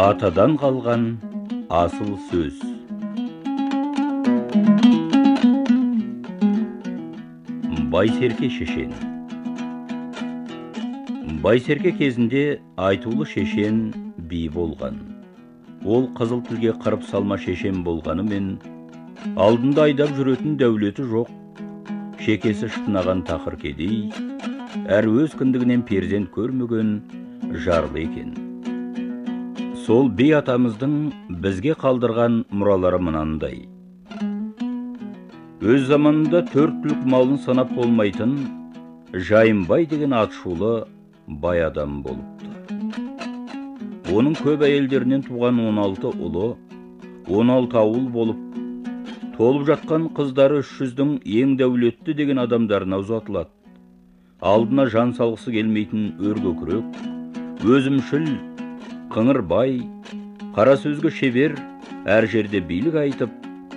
атадан қалған асыл сөз. Байсерке шешен. Байсерке кезінде айтулы шешен би болған. Ол қызыл тілге қырып салма шешен болғанымен алдында айдап жүретін дәулеті жоқ шекесі шытынаған тақыр кедей әр өз кіндігінен перзент көрмеген жарлы екен. Сол би атамыздың бізге қалдырған мұралары мынандай. Өз заманында төрт түлік малын санап болмайтын жайымбай деген атшулы бай адам болыпты. Оның көп әйелдерінен туған 16 ұлы 16 ауыл болып толып жатқан қыздары үш жүздің ең дәулетті деген адамдарына ұзатылады. Алдына жан салғысы келмейтін өркөкірек өзімшіл қыңыр бай қара сөзге шебер әр жерде билік айтып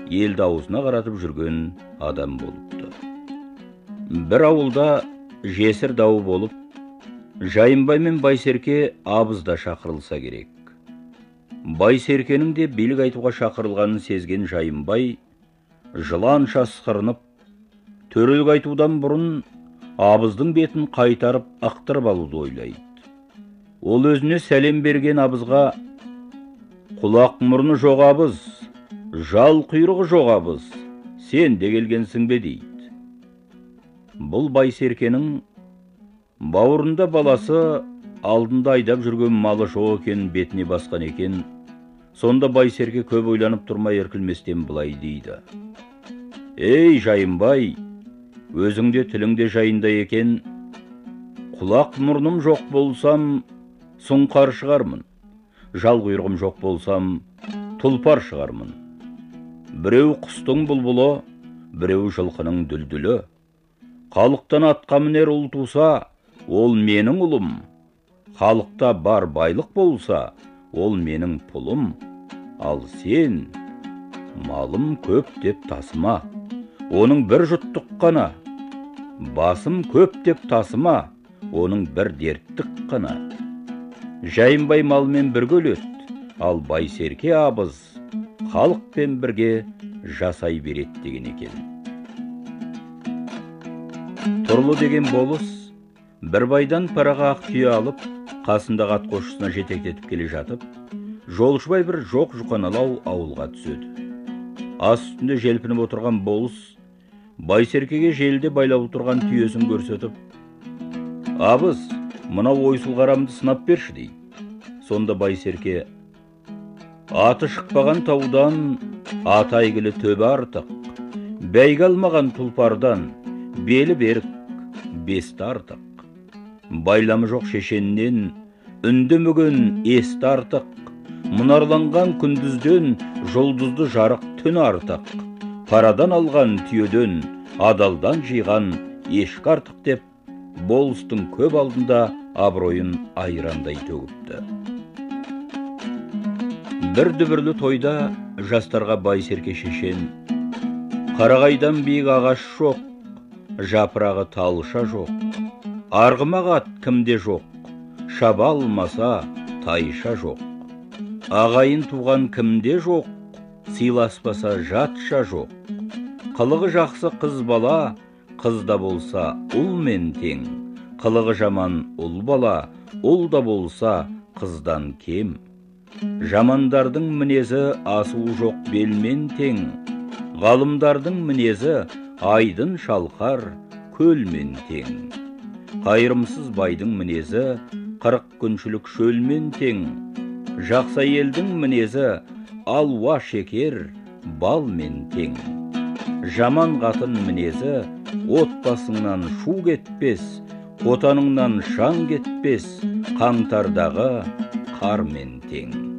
елді аузына қаратып жүрген адам болыпты. Бір ауылда жесір дауы болып жайымбай мен байсерке абызда шақырылса керек. Байсеркенің де билік айтуға шақырылғанын сезген жайымбай жыланша ысқырынып төрелік айтудан бұрын абыздың бетін қайтарып ақтырып алуды ойлайды. Ол өзіне сәлем берген абызға құлақ мұрны жоқ абыз жал құйрығы жоқ абыз сен де келгенсің бе дейді. Бұл байсеркенің бауырында баласы алдында айдап жүрген малы жоқ екенін бетіне басқан екен. Сонда байсерке көп ойланып тұрмай іркілместен былай дейді. Ей жайымбай өзіңде тіліңде жайында екен. Құлақ мұрным жоқ болсам сұңқар шығармын. Жал құйрығым жоқ болсам тұлпар шығармын. Біреу құстың бұлбұлы біреу жылқының дүлдүлі. Халықтан атқа мінер ұл туса ол менің ұлым. Халықта бар байлық болса ол менің пұлым. Ал сен малым көп деп тасыма оның бір жұттық қана. Басым көп деп тасыма оның бір дерттік қана. Жайынбай малмен бірге өледі ал байсерке абыз халықпен бірге жасай береді деген екен. Тұрлы деген болыс бір байдан параға ақ түйе алып қасындағы атқосшысына жетектетіп келе жатып жолшыбай бір жоқ жұқаналау ауылға түседі. Ас үстінде желпініп отырған болыс байсеркеге желіде байлаулы тұрған түйесін көрсетіп абыз мынау ойсыл қарамды сынап берші дейді сонда байсерке аты шықпаған таудан аты әйгілі төбе артық. Бәйге алмаған тұлпардан белі берік бесті артық. Байламы жоқ шешеннен үндемеген есті артық. Мұнарланған күндізден жұлдызды жарық түн артық. Парадан алған түйеден адалдан жиған ешкі артық деп болыстың көп алдында абыройын айрандай төгіпті. Бір дүбірлі тойда жастарға байсерке шешен қарағайдан биік ағаш жоқ жапырағы талша жоқ арғымақ ат кімде жоқ шаба алмаса тайша жоқ ағайын туған кімде жоқ сыйласпаса жатша жоқ қылығы жақсы қыз бала қызда болса ұл мен тең қылығы жаман ұл бала ұл да болса қыздан кем жамандардың мінезі асуы жоқ белмен тең ғалымдардың мінезі айдын шалқар көлмен тең қайырымсыз байдың мінезі қырық күншілік шөлмен тең жақсы әйелдің мінезі алуа шекер балмен тең жаман қатын мінезі отбасыңнан шу кетпес отаныңнан шаң кетпес қаңтардағы қармен тең.